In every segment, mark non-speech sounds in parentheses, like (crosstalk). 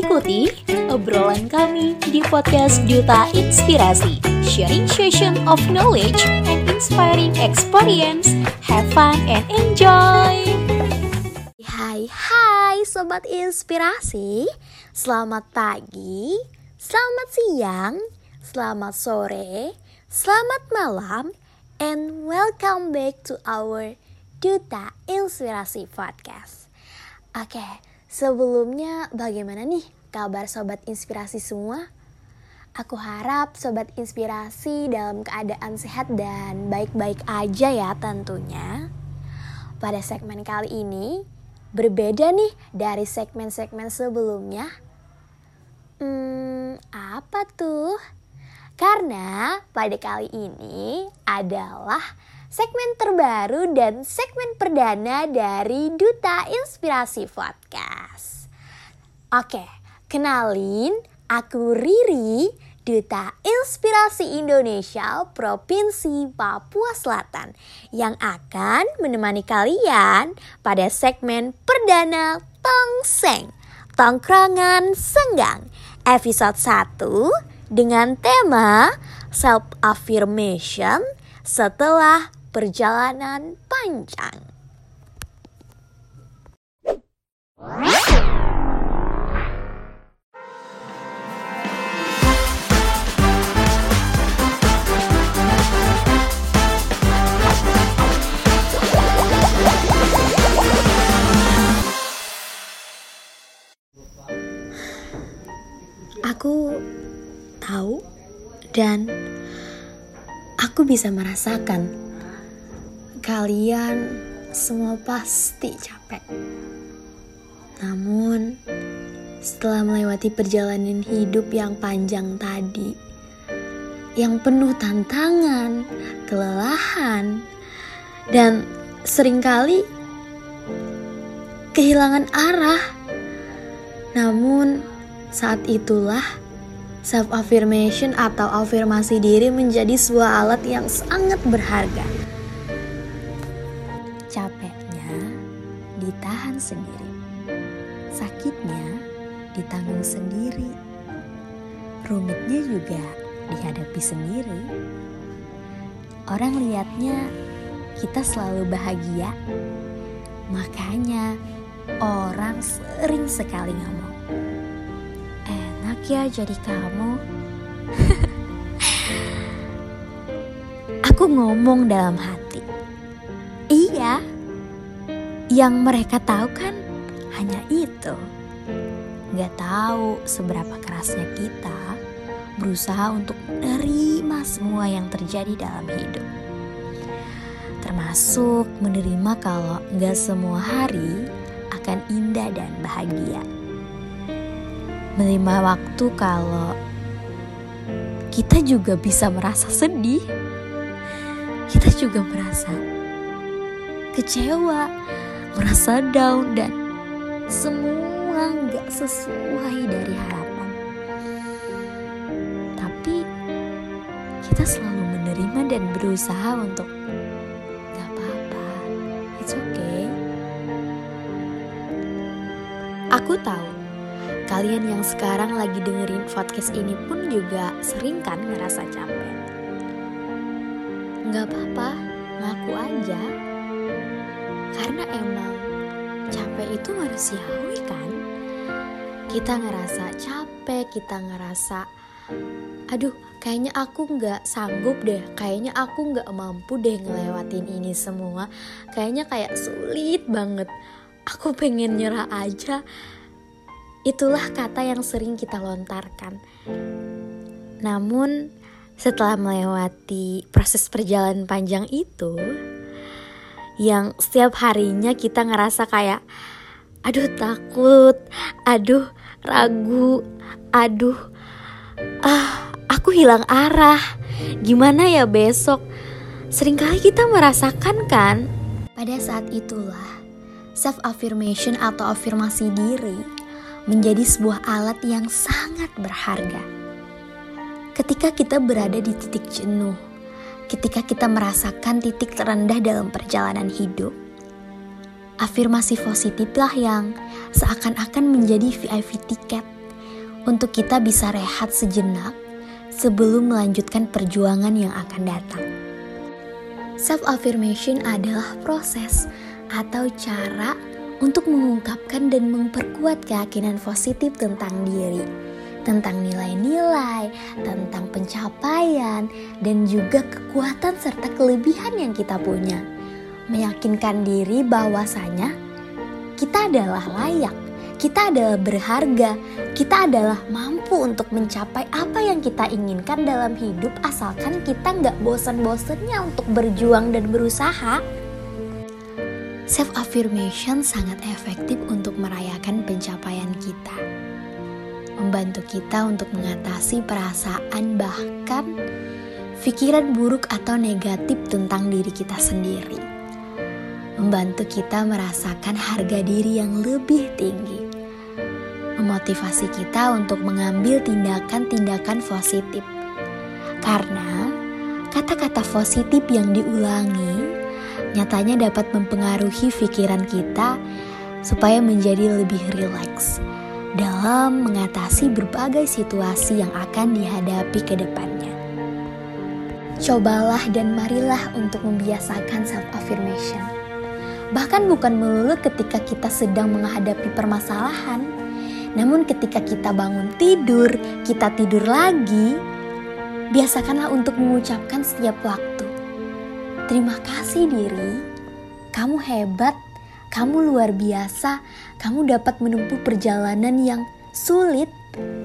Ikuti obrolan kami di podcast Duta Inspirasi, sharing session of knowledge and inspiring experience. Have fun and enjoy! Hai hai Sobat Inspirasi Selamat pagi, selamat siang, selamat sore, selamat malam And welcome back to our Duta Inspirasi Podcast Oke, sebelumnya bagaimana nih kabar Sobat Inspirasi semua? Aku harap Sobat Inspirasi dalam keadaan sehat dan baik-baik aja ya tentunya Pada segmen kali ini, berbeda nih dari segmen-segmen sebelumnya. Hmm, apa tuh? Karena pada kali ini adalah segmen terbaru dan segmen perdana dari Duta Inspirasi Podcast. Oke, kenalin aku Riri, Duta Inspirasi Indonesia Provinsi Papua Selatan yang akan menemani kalian pada segmen perdana Tongseng, Tongkrongan Senggang, episode 1 dengan tema Self Affirmation setelah perjalanan panjang. Aku tahu dan aku bisa merasakan kalian semua pasti capek. Namun, setelah melewati perjalanan hidup yang panjang tadi, yang penuh tantangan, kelelahan, dan sering kali kehilangan arah. Namun, saat itulah self affirmation atau afirmasi diri menjadi sebuah alat yang sangat berharga. Ditahan sendiri. Sakitnya ditanggung sendiri. Rumitnya juga dihadapi sendiri. Orang lihatnya kita selalu bahagia. Makanya orang sering sekali ngomong enak ya jadi kamu. (laughs) Aku ngomong dalam hati. Yang mereka tahu kan hanya itu. Gak tahu seberapa kerasnya kita berusaha untuk menerima semua yang terjadi dalam hidup. Termasuk menerima kalau gak semua hari akan indah dan bahagia menerima waktu kalau kita juga bisa merasa sedih. Kita juga merasa kecewa, merasa down dan semua nggak sesuai dari harapan. Tapi kita selalu menerima dan berusaha untuk nggak apa-apa, it's okay. Aku tahu kalian yang sekarang lagi dengerin podcast ini pun juga sering kan ngerasa capek. Nggak apa-apa, ngaku aja. Karena emang capek itu manusiawi kan. Kita ngerasa capek, kita ngerasa, aduh kayaknya aku nggak sanggup deh, kayaknya aku nggak mampu deh ngelewatin ini semua. Kayaknya kayak sulit banget. Aku pengen nyerah aja, Itulah kata yang sering kita lontarkan. Namun, setelah melewati proses perjalanan panjang itu, yang setiap harinya kita ngerasa kayak, aduh takut, aduh ragu, aduh, ah, aku hilang arah. Gimana ya besok? Seringkali kita merasakan kan? Pada saat itulah, self affirmation atau afirmasi diri menjadi sebuah alat yang sangat berharga. Ketika kita berada di titik jenuh, ketika kita merasakan titik terendah dalam perjalanan hidup, afirmasi positiflah yang seakan-akan menjadi VIP tiket untuk kita bisa rehat sejenak sebelum melanjutkan perjuangan yang akan datang. Self affirmation adalah proses atau cara untuk mengungkapkan dan memperkuat keyakinan positif tentang diri, tentang nilai-nilai, tentang pencapaian, dan juga kekuatan serta kelebihan yang kita punya. Meyakinkan diri bahwasanya kita adalah layak, kita adalah berharga, kita adalah mampu untuk mencapai apa yang kita inginkan dalam hidup asalkan kita nggak bosan-bosannya untuk berjuang dan berusaha. Self affirmation sangat efektif untuk merayakan pencapaian kita. Membantu kita untuk mengatasi perasaan bahkan pikiran buruk atau negatif tentang diri kita sendiri. Membantu kita merasakan harga diri yang lebih tinggi. Memotivasi kita untuk mengambil tindakan-tindakan positif. Karena kata-kata positif yang diulangi nyatanya dapat mempengaruhi pikiran kita supaya menjadi lebih rileks dalam mengatasi berbagai situasi yang akan dihadapi ke depannya. Cobalah dan marilah untuk membiasakan self affirmation. Bahkan bukan melulu ketika kita sedang menghadapi permasalahan, namun ketika kita bangun tidur, kita tidur lagi, biasakanlah untuk mengucapkan setiap waktu Terima kasih diri, kamu hebat, kamu luar biasa, kamu dapat menempuh perjalanan yang sulit,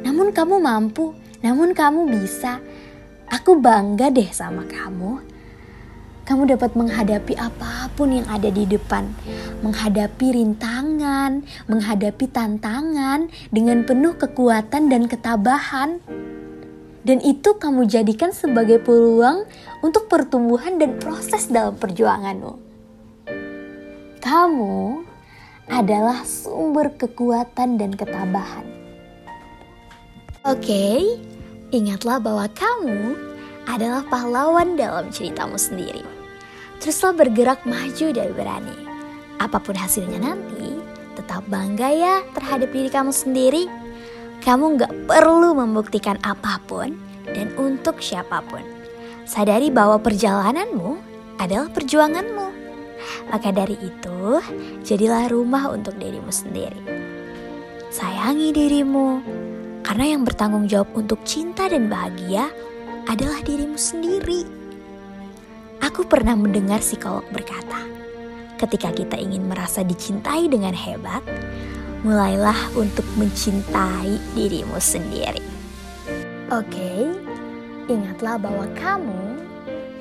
namun kamu mampu, namun kamu bisa. Aku bangga deh sama kamu. Kamu dapat menghadapi apa pun yang ada di depan, menghadapi rintangan, menghadapi tantangan dengan penuh kekuatan dan ketabahan dan itu kamu jadikan sebagai peluang untuk pertumbuhan dan proses dalam perjuanganmu. Kamu adalah sumber kekuatan dan ketabahan. Oke, ingatlah bahwa kamu adalah pahlawan dalam ceritamu sendiri. Teruslah bergerak maju dan berani. Apa pun hasilnya nanti, tetap bangga ya terhadap diri kamu sendiri kamu gak perlu membuktikan apa pun dan untuk siapa pun. Sadari bahwa perjalananmu adalah perjuanganmu. Maka dari itu, jadilah rumah untuk dirimu sendiri. Sayangi dirimu, karena yang bertanggung jawab untuk cinta dan bahagia adalah dirimu sendiri. Aku pernah mendengar psikolog berkata, ketika kita ingin merasa dicintai dengan hebat, mulailah untuk mencintai dirimu sendiri. Oke, ingatlah bahwa kamu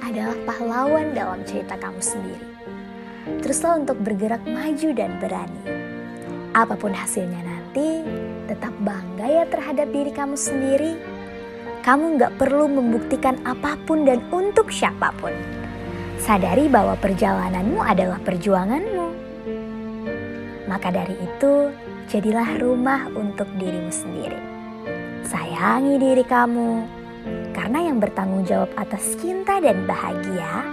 adalah pahlawan dalam cerita kamu sendiri. Teruslah untuk bergerak maju dan berani. Apa pun hasilnya nanti, tetap bangga ya terhadap diri kamu sendiri. Kamu gak perlu membuktikan apa pun dan untuk siapa pun. Sadari bahwa perjalananmu adalah perjuanganmu. Maka dari itu, jadilah rumah untuk dirimu sendiri. Sayangi diri kamu, karena yang bertanggung jawab atas cinta dan bahagia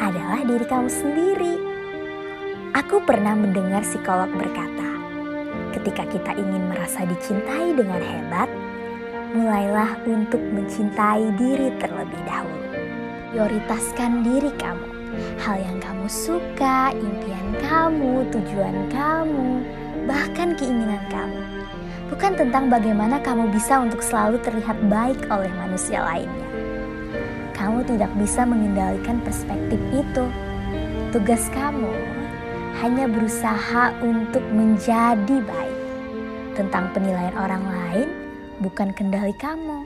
adalah diri kamu sendiri. Aku pernah mendengar psikolog berkata, ketika kita ingin merasa dicintai dengan hebat, mulailah untuk mencintai diri terlebih dahulu. Prioritaskan diri kamu, hal yang kamu suka, impian kamu, tujuan kamu, bahkan keinginan kamu. Bukan tentang bagaimana kamu bisa untuk selalu terlihat baik oleh manusia lainnya. Kamu tidak bisa mengendalikan perspektif itu. Tugas kamu hanya berusaha untuk menjadi baik. Tentang penilaian orang lain bukan kendali kamu.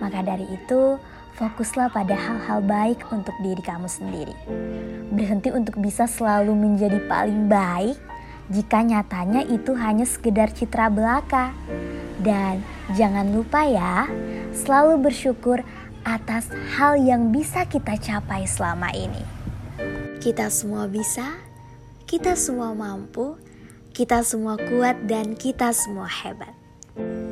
Maka dari itu, fokuslah pada hal-hal baik untuk diri kamu sendiri. Berhenti untuk bisa selalu menjadi paling baik jika nyatanya itu hanya sekedar citra belaka. Dan jangan lupa ya, selalu bersyukur atas hal yang bisa kita capai selama ini. Kita semua bisa, kita semua mampu, kita semua kuat dan kita semua hebat.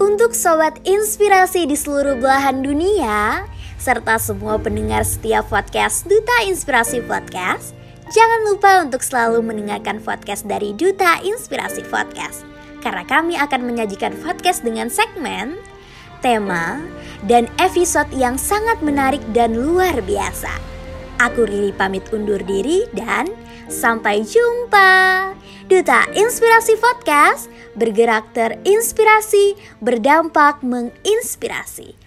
Untuk sobat inspirasi di seluruh belahan dunia, serta semua pendengar setiap podcast Duta Inspirasi Podcast, Jangan lupa untuk selalu mendengarkan podcast dari Duta Inspirasi Podcast. karena kami akan menyajikan podcast dengan segmen, tema, dan episode yang sangat menarik dan luar biasa. Aku Riri pamit undur diri dan sampai jumpa. Duta Inspirasi Podcast bergerak terinspirasi, berdampak menginspirasi.